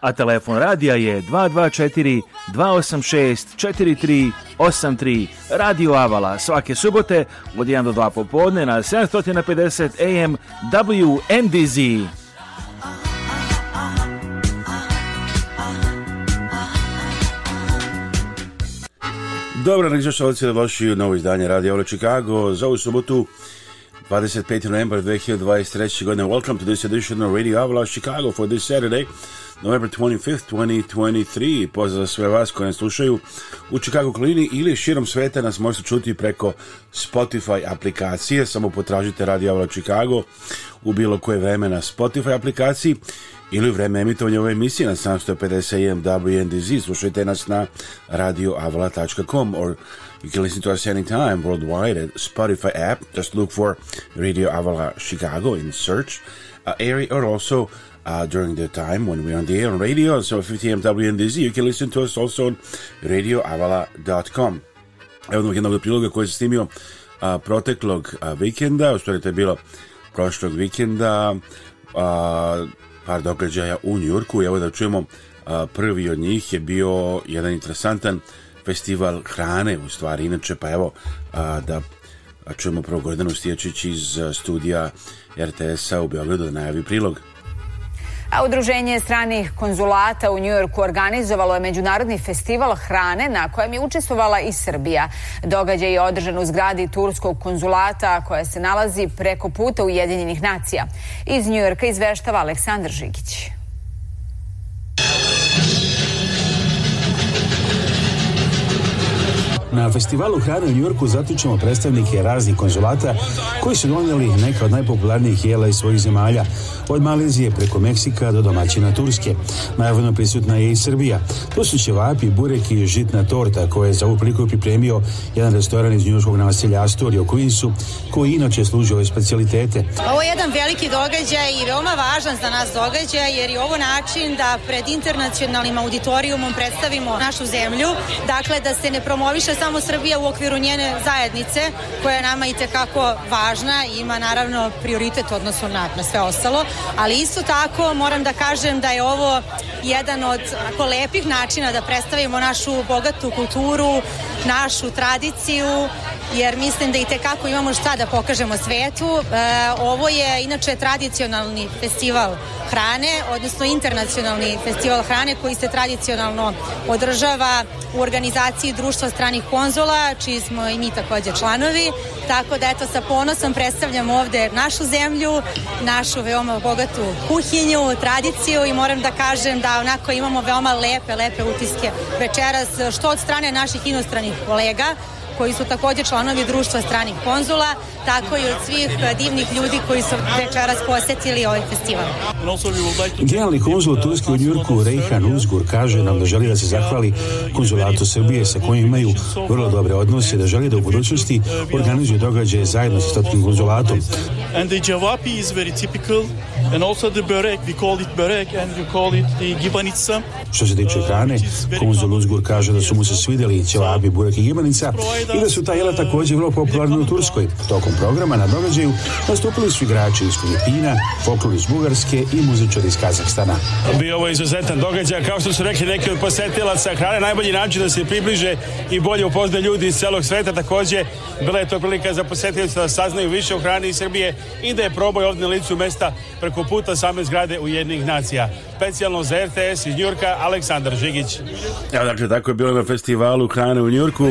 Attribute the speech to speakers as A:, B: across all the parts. A: a telefon radija je 224 286 4383 Radio Avala svake subote od 1 do 2 popodne na 750 AM WNDZ. Dobro, nek slušalci da došli novo izdanje Radio Avala Chicago za ovu subotu But this is Peter Lambert, and welcome to this edition of Radio Avalanche Chicago for this Saturday, November 25th, 2023. Pozdrav za sve vas koji nas slušaju u Chicago Klini ili širom sveta nas možete čuti preko Spotify aplikacije. Samo potražite Radio Avla Chicago u bilo koje vreme na Spotify aplikaciji ili u vreme emitovanja ove emisije na 751 WNDZ. Slušajte nas na radioavla.com or You can listen to us anytime worldwide at Spotify app. Just look for Radio Avala Chicago in search uh, area or also uh, during the time when we're on the air on radio. So 50 MW and DZ. You can listen to us also on radioavala.com. Evo jednog jednog priloga koji se snimio a, uh, proteklog a, uh, vikenda, u stvari to je bilo prošlog vikenda, uh, par događaja u Njurku. Evo da čujemo, a, uh, prvi od njih je bio jedan interesantan festival hrane, u stvari, inače, pa evo, a, da, da čujemo prvo Gordanu Stijačić iz studija RTS-a u Beogradu da najavi prilog.
B: A Udruženje stranih konzulata u Njujorku organizovalo je Međunarodni festival hrane na kojem je učestvovala i Srbija. Događaj je održan u zgradi Turskog konzulata koja se nalazi preko puta Ujedinjenih nacija. Iz Njujorka izveštava Aleksandar Žigić.
A: Na festivalu hrane u Njurku zatičemo predstavnike raznih konzulata koji su donijeli neka od najpopularnijih jela iz svojih zemalja, od Malezije preko Meksika do domaćina Turske. Naravno prisutna je i Srbija. To su ćevapi, burek i žitna torta koje je za ovu priliku pripremio jedan restoran iz njurskog naselja Astoria u Kovinsu koji inače služi ove specialitete.
C: Ovo je jedan veliki događaj i veoma važan za nas događaj jer je ovo način da pred internacionalnim auditorijumom predstavimo našu zemlju, dakle da se ne promoviše samo Srbija u okviru njene zajednice koja je nama i tekako važna i ima naravno prioritet odnosno na, na sve ostalo, ali isto tako moram da kažem da je ovo jedan od ako, lepih načina da predstavimo našu bogatu kulturu, našu tradiciju, jer mislim da i tekako imamo šta da pokažemo svetu. E, ovo je inače tradicionalni festival hrane, odnosno internacionalni festival hrane koji se tradicionalno održava u organizaciji društva stranih konzola, čiji smo i mi takođe članovi. Tako da eto sa ponosom predstavljam ovde našu zemlju, našu veoma bogatu kuhinju, tradiciju i moram da kažem da onako imamo veoma lepe, lepe utiske večeras što od strane naših inostranih kolega, koji su takođe članovi društva stranih konzula, tako i od svih divnih ljudi koji su večeras posetili ovaj festival.
A: Generalni konzul Turski u Njurku Rejhan Uzgur kaže nam da želi da se zahvali konzulatu Srbije sa kojim imaju vrlo dobre odnose, da želi da u budućnosti organizuje događaje zajedno sa Statkim konzulatom. And the javapi is very typical and also the börek, we call it börek and we call it the gibanica. Što se tiče hrane, konzul Uzgur kaže da su mu se svideli ćevabi, burek i gibanica i da su ta jela takođe vrlo popularna u Turskoj. Tokom programa na događaju nastupili su igrači iz Filipina, folklor iz Bugarske i muzičari iz Kazahstana.
D: Bio ovo izuzetan događaj, kao što su rekli neki od posetilaca hrane, najbolji način da se približe i bolje upozna ljudi iz celog sveta. takođe. bila je to prilika za posetilaca da saznaju više o hrani iz Srbije i da je proboj ovde na licu mesta preko puta same zgrade Ujednih nacija. Specijalno za RTS iz Njurka, Aleksandar Žigić.
A: Ja, dakle, tako je bilo na festivalu hrane u Njurku.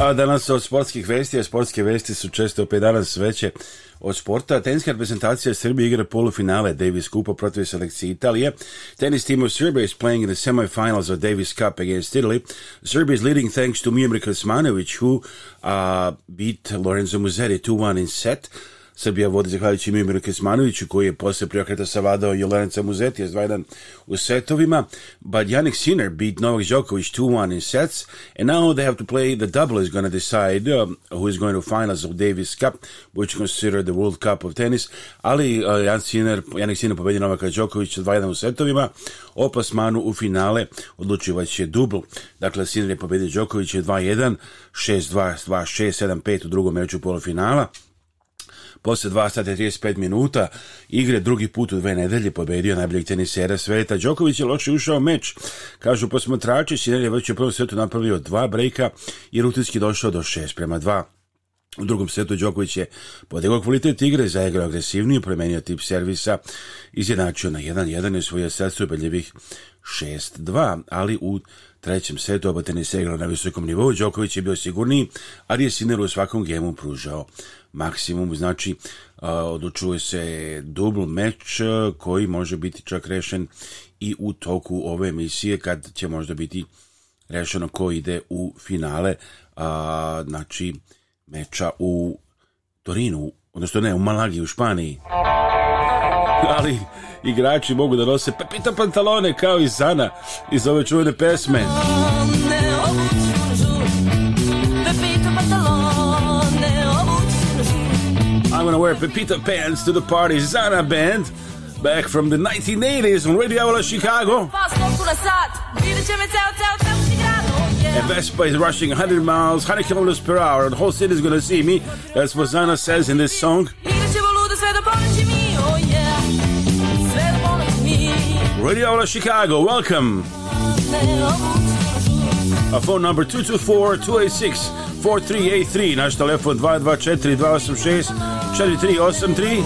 A: A danas od sportskih vesti, a sportske vesti su često opet danas veće od sporta. Teniska reprezentacija Srbije igra polufinale Davis Kupa protiv selekcije Italije. Tennis team of Serbia is playing in the semifinals of Davis Cup against Italy. Serbia is leading thanks to Mijomir Krasmanović who uh, beat Lorenzo Muzetti 2-1 in set. Srbija vodi zahvaljujući Mimiru Kesmanoviću koji je posle preokreta savadao Jelenica Muzetija s 2 u setovima. But Yannick Sinner beat Novak Djokovic 2-1 in sets and now they have to play the double is going to decide um, who is going to finals of Davis Cup which is considered the World Cup of tennis. Ali uh, Jan Sinner, Yannick Sinner pobedi Novaka Djokovic 2-1 u setovima. O plasmanu u finale odlučivaće dubl. Dakle, Sinner je pobedio Djokovic 2-1, 6-2, 2-6, 7-5 u drugom meču polufinala. Posle 2 sata i 35 minuta igre drugi put u dve nedelje pobedio najboljeg tenisera sveta. Đoković je loše ušao meč. Kažu posmatrači, Sinner je već u prvom setu napravio dva brejka i rutinski došao do 6 prema 2. U drugom setu Đoković je podigao kvalitet igre, zaigrao agresivnije, promenio tip servisa, izjednačio na 1-1 i osvojio set su 6-2, ali u trećem setu oba tenis igrao na visokom nivou, Đoković je bio sigurniji, ali je Sinner u svakom gemu pružao maksimum, znači uh, odlučuje se dubl meč uh, koji može biti čak rešen i u toku ove emisije kad će možda biti rešeno ko ide u finale, uh, znači meča u Torinu, odnosno ne, u Malagi, u Španiji. Ali igrači mogu da nose pepita pantalone kao i Zana iz ove čuvene pesme. going to wear Pepita pants to the party. Zana Band, back from the 1980s on Radio Aula Chicago. And Vespa is rushing 100 miles, 100 kilometers per hour, the whole city is going to see me. That's what Zana says in this song. Radio Aula Chicago, welcome. A phone number 224 286 4383, naš telefon 224 286 4383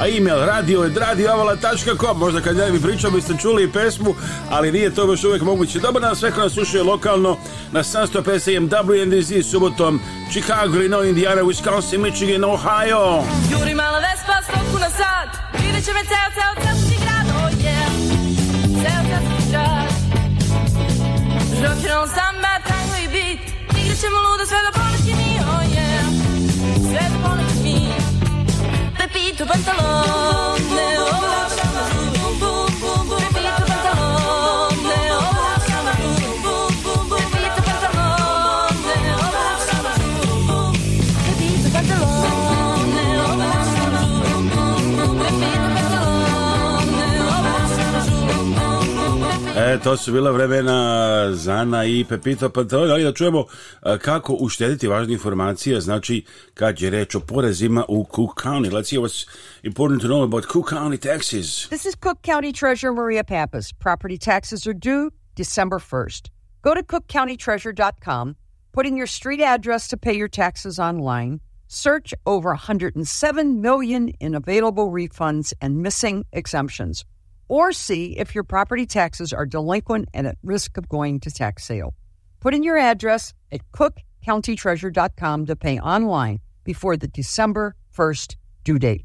A: a email radio je radioavala.com Možda kad ja bi pričao biste čuli i pesmu, ali nije to baš uvek moguće. Dobar nas sve ko nas slušuje lokalno na 750 WNDZ subotom Chicago, Illinois, Indiana, Wisconsin, Michigan, Ohio. Juri mala vespa, stoku na sat, vidjet će me ceo, ceo, ceo grad, oh yeah, ceo, ceo ti grad. Rock'n'roll samba, tango i beat, igrat ćemo ludo sve do pola. to su bila vremena Zana i Pepito Pantalone, ali da čujemo kako uštediti važne informacije, znači kad je reč o porezima u Cook County. Let's see what's important to know about Cook County taxes.
E: This is Cook County Treasurer Maria Pappas. Property taxes are due December 1st. Go to cookcountytreasure.com, put in your street address to pay your taxes online, search over 107 million in available refunds and missing exemptions or see if your property taxes are delinquent and at risk of going to tax sale. Put in your address at cookcountytreasure.com to pay online before the December 1st due date.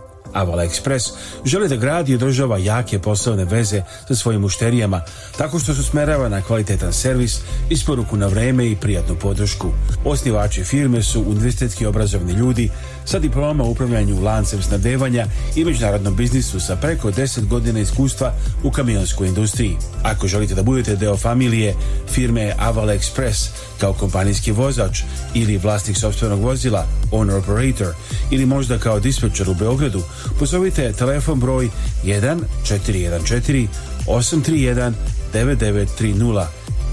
A: Avala Express želi da gradi i održava jake poslovne veze sa svojim mušterijama tako što se usmerava na kvalitetan servis, isporuku na vreme i prijatnu podršku. Osnivači firme su univerzitetski obrazovni ljudi sa diplomama u upravljanju lancem snabdevanja i međunarodnom biznisu sa preko 10 godina iskustva u kamionskoj industriji. Ako želite da budete deo familije firme Aval Express kao kompanijski vozač ili vlasnik sobstvenog vozila, owner operator ili možda kao dispečer u Beogradu, pozovite telefon broj 1 414 831 9930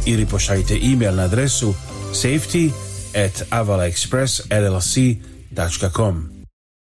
A: ili pošaljite e-mail na adresu safety at avalexpress.llc.com www.radiomađa.com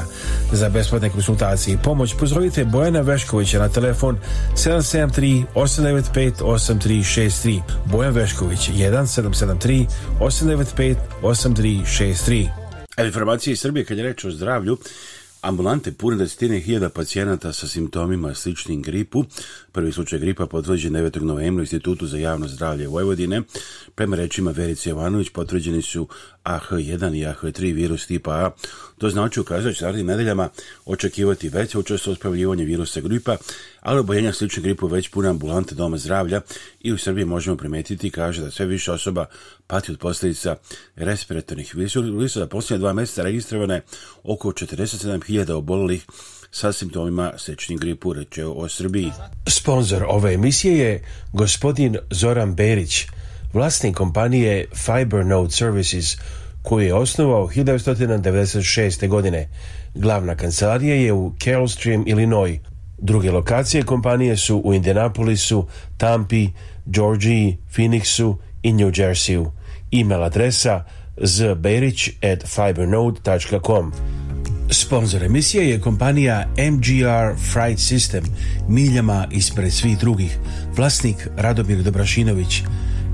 A: saveta za besplatne konsultacije i pomoć, pozovite Bojana Veškovića na telefon 773 895 8363. Bojan Vešković 1773 895 8363. Informacije iz Srbije kad je reč o zdravlju Ambulante pune desetine hiljada pacijenata sa simptomima sličnim gripu. Prvi slučaj gripa potvrđen 9. novembra u Institutu za javno zdravlje Vojvodine. Prema rečima Verice Jovanović potvrđeni su AH1 i AH3 virus tipa A. To znači ukazuje da će narednim nedeljama očekivati veće učestvo spravljivanje virusa gripa, ali oboljenja sličnih gripu već pune ambulante doma zdravlja i u Srbiji možemo primetiti, kaže da sve više osoba pati od posljedica respiratornih virusa. Posljednje dva meseca registrovane je oko 47.000 obolelih sa simptomima sečnih gripu, reče o Srbiji. Sponzor ove emisije je gospodin Zoran Berić, vlasnik kompanije Fibernode Services, koju je osnovao 1996. godine. Glavna kancelarija je u Carolstream, Illinois. Druge lokacije kompanije su u Indianapolisu, Tampi, Georgiji, Phoenixu i New Jerseyu email adresa zberić at fibernode.com. Sponzor emisije je kompanija MGR Freight System, miljama ispred svih drugih, vlasnik Radomir Dobrašinović,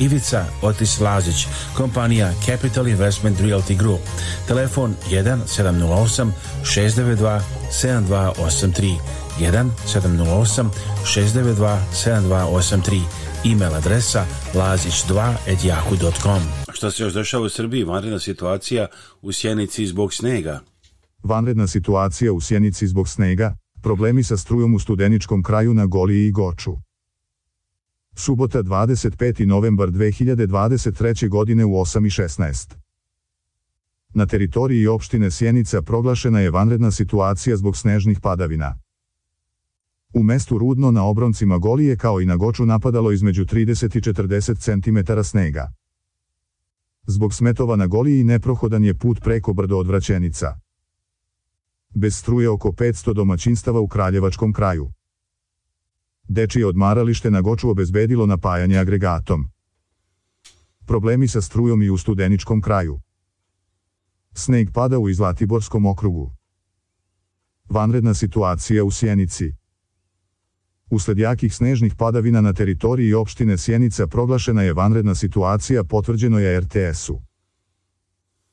A: Ivica Otis Lazić, kompanija Capital Investment Realty Group. Telefon 1708 692 7283 1708 692 7283 email adresa lazić2.yahoo.com Šta se još dešava u Srbiji? Vanredna situacija u Sjenici zbog snega.
F: Vanredna situacija u Sjenici zbog snega, problemi sa strujom u studeničkom kraju na Goliji i Goču subota 25. novembar 2023. godine u 8.16. Na teritoriji opštine Sjenica proglašena je vanredna situacija zbog snežnih padavina. U mestu Rudno na obroncima Golije kao i na Goču napadalo između 30 i 40 cm snega. Zbog smetova na Goliji neprohodan je put preko brdo odvraćenica. Vraćenica. Bez struje oko 500 domaćinstava u Kraljevačkom kraju dečije odmaralište na Goču obezbedilo napajanje agregatom. Problemi sa strujom i u studeničkom kraju. Sneg pada u Zlatiborskom okrugu. Vanredna situacija u Sjenici. Usled jakih snežnih padavina na teritoriji opštine Sjenica proglašena je vanredna situacija potvrđeno je RTS-u.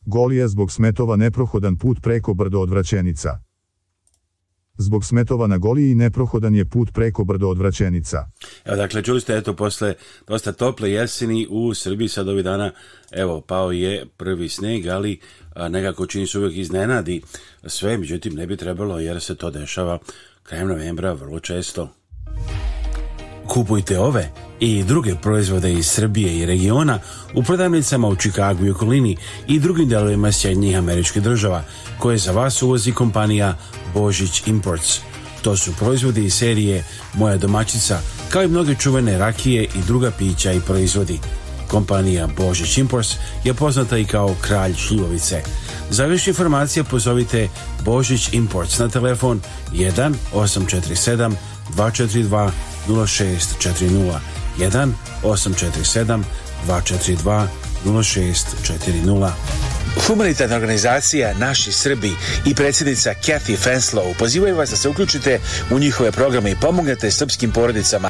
F: Golija zbog smetova neprohodan put preko brdo odvraćenica. Zbog smetova na goli i neprohodan je put preko brdo odvraćenica.
A: Evo dakle, čuli ste, eto, posle dosta tople jeseni u Srbiji sad ovih dana, evo, pao je prvi sneg, ali a, nekako čini se uvijek iznenadi sve, međutim ne bi trebalo jer se to dešava krajem novembra vrlo često. Kupujte ove i druge proizvode iz Srbije i regiona u prodavnicama u Čikagu i okolini i drugim delovima Sjednjih američkih država koje za vas uvozi kompanija Božić Imports. To su proizvodi iz serije Moja domaćica kao i mnoge čuvene rakije i druga pića i proizvodi. Kompanija Božić Imports je poznata i kao kralj šljivovice. Za više informacija pozovite Božić Imports na telefon 1 847 242 0640 1 847 242 0640. Humanitarna organizacija Naši Srbi i predsjednica Kathy Fenslow pozivaju vas da se uključite u njihove programe i pomognete srpskim porodicama.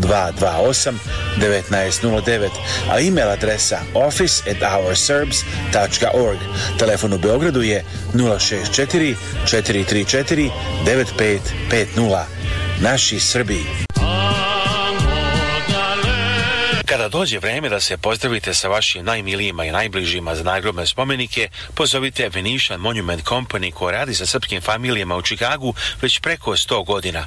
A: 228 1909, a e-mail adresa office at ourserbs.org. Telefon u Beogradu je 064 434 9550. Naši Srbiji. Kada dođe vreme da se pozdravite sa vašim najmilijima i najbližima za nagrobne spomenike, pozovite Venetian Monument Company koja radi sa srpskim familijama u Čikagu već preko 100 godina.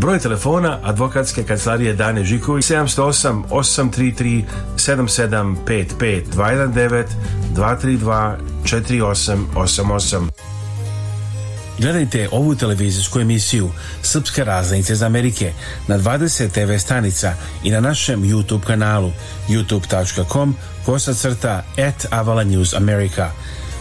A: Broj telefona advokatske kancelarije Dane Žiković 708 833 7755 219 232 4888. Gledajte ovu televizijsku emisiju Srpske raznice iz Amerike na 20 TV stanica i na našem YouTube kanalu youtube.com kosacrta at Avala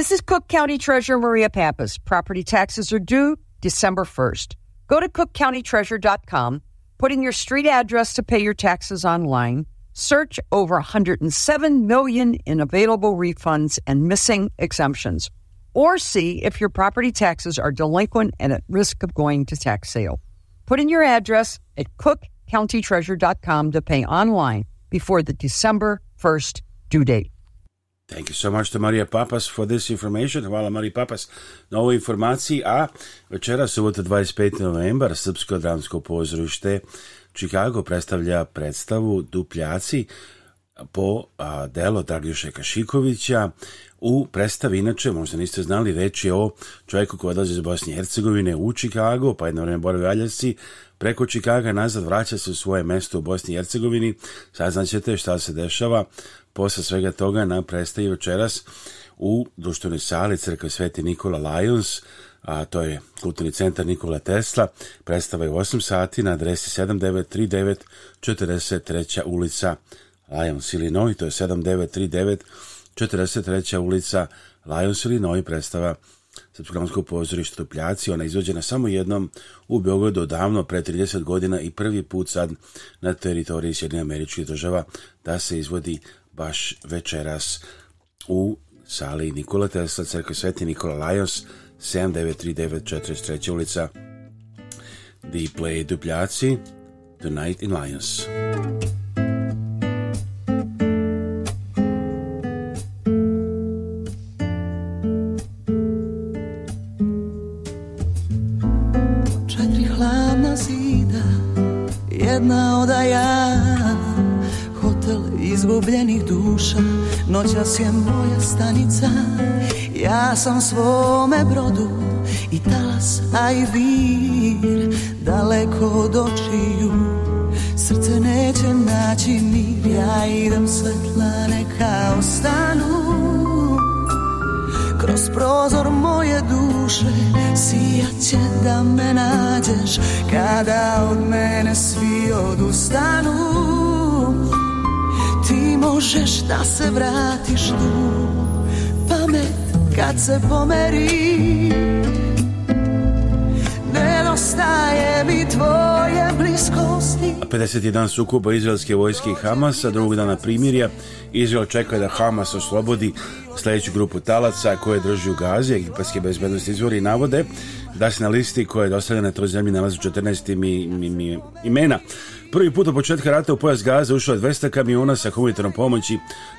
E: This is Cook County Treasurer Maria Pappas. Property taxes are due December 1st. Go to cookcountytreasure.com, put in your street address to pay your taxes online, search over 107 million in available refunds and missing exemptions, or see if your property taxes are delinquent and at risk of going to tax sale. Put in your address at cookcountytreasure.com to pay online before the December 1st due date.
A: Thank you so much to Marija Papas for this information. Hvala Marija Papas na ovoj informaciji. A večera, subota 25. novembar, Srpsko dramsko pozorište Čikago predstavlja predstavu Dupljaci po a, delo Dragljuše Kašikovića u predstavi, inače, možda niste znali, reč je o čovjeku koji odlazi iz Bosne i Hercegovine u Čikago, pa jedno vreme boravi u Aljasci, preko Čikaga nazad vraća se u svoje mesto u Bosni i Hercegovini, saznaćete šta se dešava, Posle svega toga nam prestaje večeras u društvenoj sali Crkve Sveti Nikola Lions, a to je kulturni centar Nikola Tesla. Predstava je u 8 sati na adresi 7939 43. ulica Lions, Illinois, to je 7939 43. ulica Lions, Illinois, predstava Srpsko-romskog pozorišta Topljaci. Ona je izvođena samo jednom u Beogradu davno pre 30 godina i prvi put sad na teritoriji Sjedinja američkih država da se izvodi baš večeras u sali Nikola Tesla, crkve Sveti Nikola Lajos, 7939 ulica. Di play Dubljaci, Tonight in Lions.
G: Večeras je moja stanica Ja sam svome brodu I talas, a i vir Daleko od očiju Srce neće naći mir Ja idem svetla neka ostanu Kroz prozor moje duše Sijat će da me nađeš Kada od mene svi odustanu možeš da se vratiš tu Pamet kad se pomeri Nedostaje mi tvoje bliskosti
A: 51 dan sukoba izraelske vojske i Hamasa, drugog dana primirja Izrael čeka da Hamas oslobodi sledeću grupu talaca koje drži u Gazi, egipatske bezbednosti izvori navode da se na listi koja je dostavljena toj zemlji nalazi 14 mi, mi, mi, imena. Prvi put od početka rata u pojas Gaza ušlo je 200 kamiona sa humanitarnom pomoći.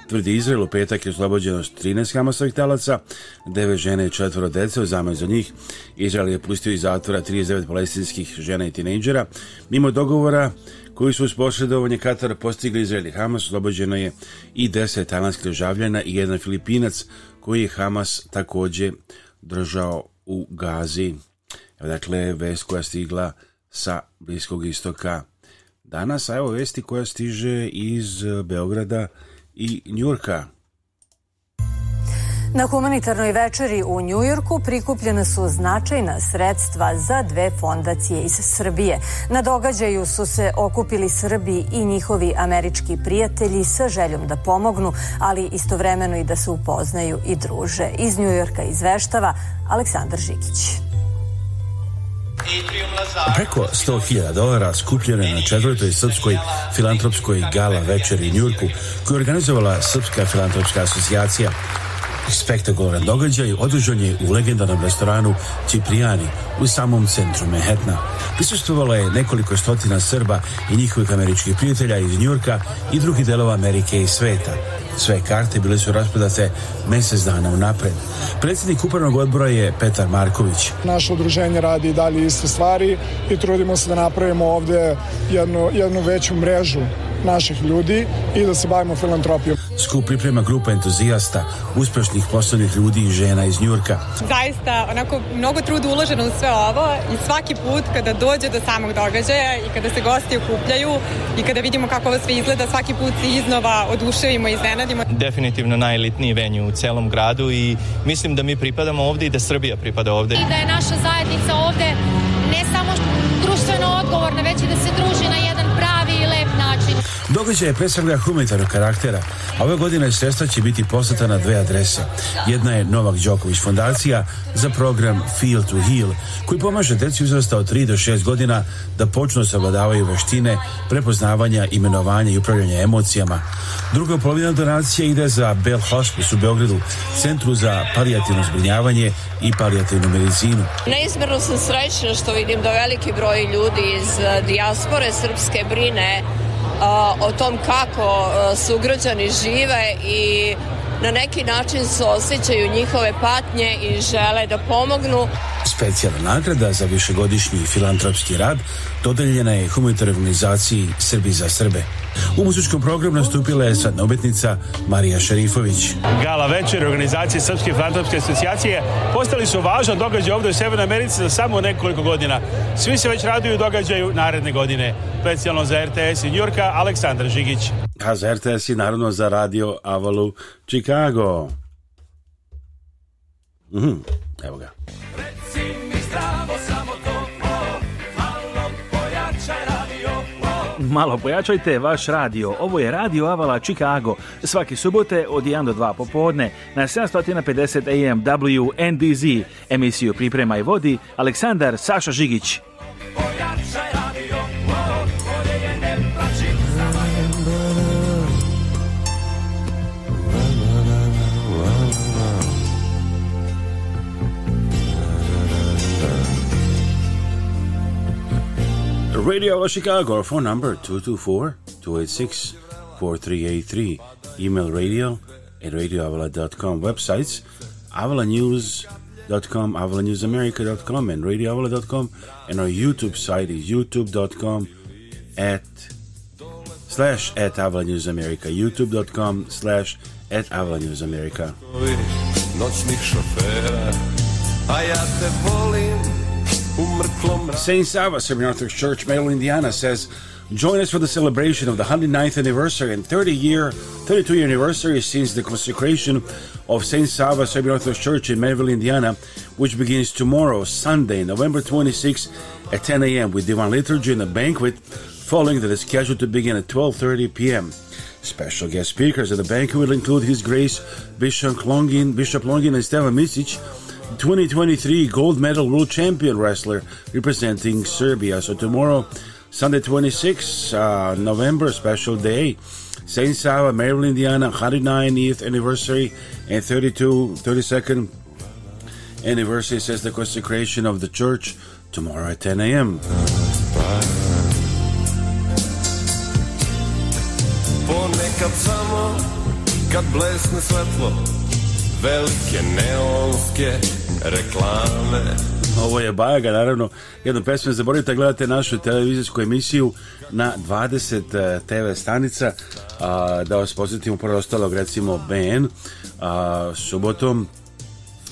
A: Tvrdi Izrael u petak je oslobođeno 13 Hamasovih talaca, 9 žene i četvoro dece u zamenu za njih. Izrael je pustio iz zatvora 39 palestinskih žena i tinejdžera. Mimo dogovora koji su uz posredovanje Katara postigli Izrael i Hamas, oslobođeno je i 10 talanskih državljana i jedan Filipinac koji je Hamas takođe držao u Gazi. Dakle, vest koja stigla sa Bliskog istoka danas, a evo vesti koja stiže iz Beograda i Njurka.
B: Na humanitarnoj večeri u Njujorku prikupljena su značajna sredstva za dve fondacije iz Srbije. Na događaju su se okupili Srbi i njihovi američki prijatelji sa željom da pomognu, ali istovremeno i da se upoznaju i druže. Iz Njujorka izveštava Aleksandar Žikić.
A: Preko 100.000 dolara skupljeno je na četvrtoj srpskoj filantropskoj gala večeri Njurku koju organizovala Srpska filantropska asocijacija. Spektakularan događaj održan je u legendarnom restoranu Cipriani u samom centru Manhattana. Prisustvovalo je nekoliko stotina Srba i njihovih američkih prijatelja iz Njurka i drugih delova Amerike i sveta. Sve karte bile su raspredate mjesec dana unapred. Predsjednik upravnog odbora je Petar Marković.
H: Naše udruženje radi dalje iste stvari i trudimo se da napravimo ovdje jednu, jednu veću mrežu naših ljudi i da se bavimo filantropijom.
A: Skup priprema grupa entuzijasta, uspješnih poslovnih ljudi i žena iz Njurka.
I: Zaista, onako, mnogo truda uloženo u sve ovo i svaki put kada dođe do samog događaja i kada se gosti okupljaju i kada vidimo kako ovo sve izgleda, svaki put se iznova oduševimo i iznenadimo
J: Kanadima. Definitivno najelitniji venju u celom gradu i mislim da mi pripadamo ovde i da Srbija pripada ovde. I da je naša zajednica ovde ne samo društveno odgovorna, već i da se druži na jedan
A: Događaj je predstavlja humanitarnog karaktera, a ove godine sredstva će biti poslata na dve adrese. Jedna je Novak Đoković fondacija za program Feel to Heal, koji pomaže deci uzrasta od 3 do 6 godina da počnu da savladavaju veštine, prepoznavanja, imenovanja i upravljanja emocijama. Druga polovina donacije ide za Bell Hospice u Beogradu, Centru za palijativno zbrinjavanje i palijativnu medicinu.
K: Neizmjerno sam srećna što vidim da veliki broj ljudi iz eh, dijaspore srpske brine o tom kako sugrađani žive i na neki način se osjećaju njihove patnje i žele da pomognu.
A: Specijalna nagrada za višegodišnji filantropski rad dodeljena je humanitarnoj organizaciji Srbi za Srbe. U muzičkom programu nastupila je svatna obetnica Marija Šerifović.
D: Gala večer organizacije Srpske filantropske asocijacije postali su važan događaj ovde u Severnoj Americi za samo nekoliko godina. Svi se već raduju događaju naredne godine. Specijalno za RTS i Njurka, Aleksandar Žigić.
A: A za RTS i naravno za radio Avalu Chicago. Mhm. Mm Evo ga. Reci mi zdravo samo to, o, malo pojačaj radio, o. Malo pojačajte vaš radio. Ovo je Radio Avala Chicago. Svaki subote od 1 do 2 popodne na 750 AM WNDZ. Emisiju priprema i vodi Aleksandar Saša Žigić. Pojačaj radio. Radio Chicago, phone number 224-286-4383, email radio at radioavala.com, websites avalanews.com, avalanewsamerica.com, and radioavala.com, and our YouTube site is youtube.com at slash at avalanewsamerica, youtube.com slash at avalanewsamerica. Noćnih šofera, a ja te volim St. Sava Seminary Orthodox Church, Maryland, Indiana says, Join us for the celebration of the 109th anniversary and 30 year, 32 year anniversary since the consecration of St. Sava Serbian Orthodox Church in Maryville, Indiana, which begins tomorrow, Sunday, November 26 at 10 a.m. with divine liturgy and a banquet following that is scheduled to begin at 12.30 p.m. Special guest speakers at the banquet will include His Grace Bishop Longin, Bishop Longin and Stefan Misic, 2023 gold medal world champion wrestler representing Serbia. So tomorrow, Sunday 26 uh, November, special day. St. Sava, Maryland, Indiana, 109th anniversary and 32, 32nd anniversary says the consecration of the church tomorrow at 10 a.m. Ponekad samo kad blesne svetlo velike neonske reklame. Ovo je Bajaga, naravno, jednom pesmem Zaboravite, gledate našu televizijsku emisiju na 20 eh, TV stanica. A, da vas posjetimo preostalog, recimo, BN, a, subotom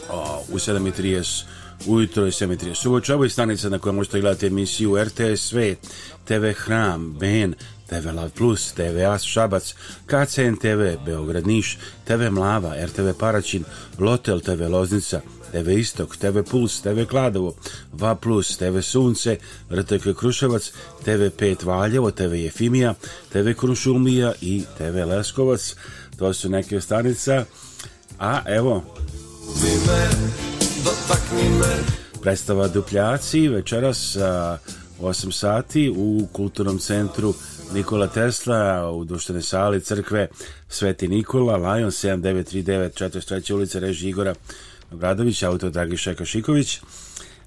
A: a, u 7.30 ujutro je 7.30 suboč. Ovo je stanica na kojoj možete gledati emisiju RTS Svet, TV Hram, BN, TV Lav Plus, TV As Šabac, KCN TV, Beograd Niš, TV Mlava, RTV Paraćin, Lotel TV Loznica, TV Istok, TV Puls, TV Kladovo, Va Plus, TV Sunce, RTK Kruševac, TV 5 Valjevo, TV Jefimija, TV Krušumija i TV Leskovac. To su neke od stanica. A evo... Predstava Dupljaci večeras a, 8 sati u kulturnom centru Nikola Tesla u duštene sali crkve Sveti Nikola, Lion 7939 43. ulica reži Igora Obradović, autor Dragiša Šiković.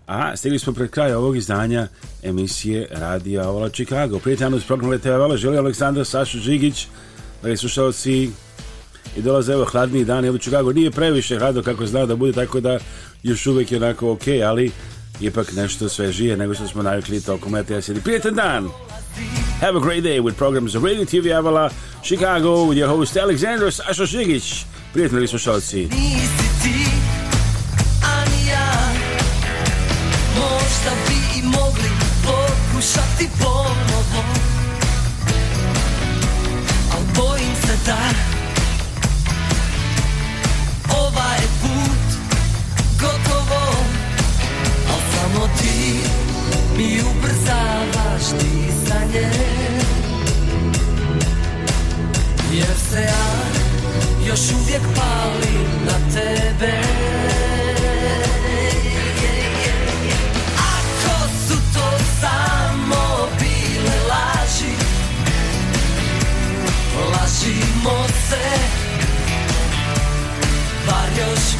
A: A stigli smo pred kraj ovog izdanja emisije Radio Ola Čikago. Prijetan uz program Leteja Vala želi Aleksandar Sašu Žigić, dragi slušalci, i dolaze evo hladniji dani u Čikago. Nije previše hladno kako zna da bude, tako da još uvek je onako ok, ali ipak nešto svežije nego što smo navikli tokom leta jeseni. Prijetan dan! Have a great day with programs of Radio TV Avala, Chicago, with your host Aleksandar Sašo Žigić. Prijetni li slušalci? ti ponovo Al bojim se da Ovaj put gotovo Al samo ti mi ubrzavaš dizanje Jer se ja još uvijek palim na tebe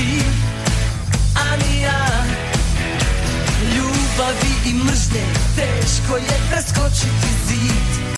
A: ti a ni ja Ljubavi i mržnje teško je preskočiti zid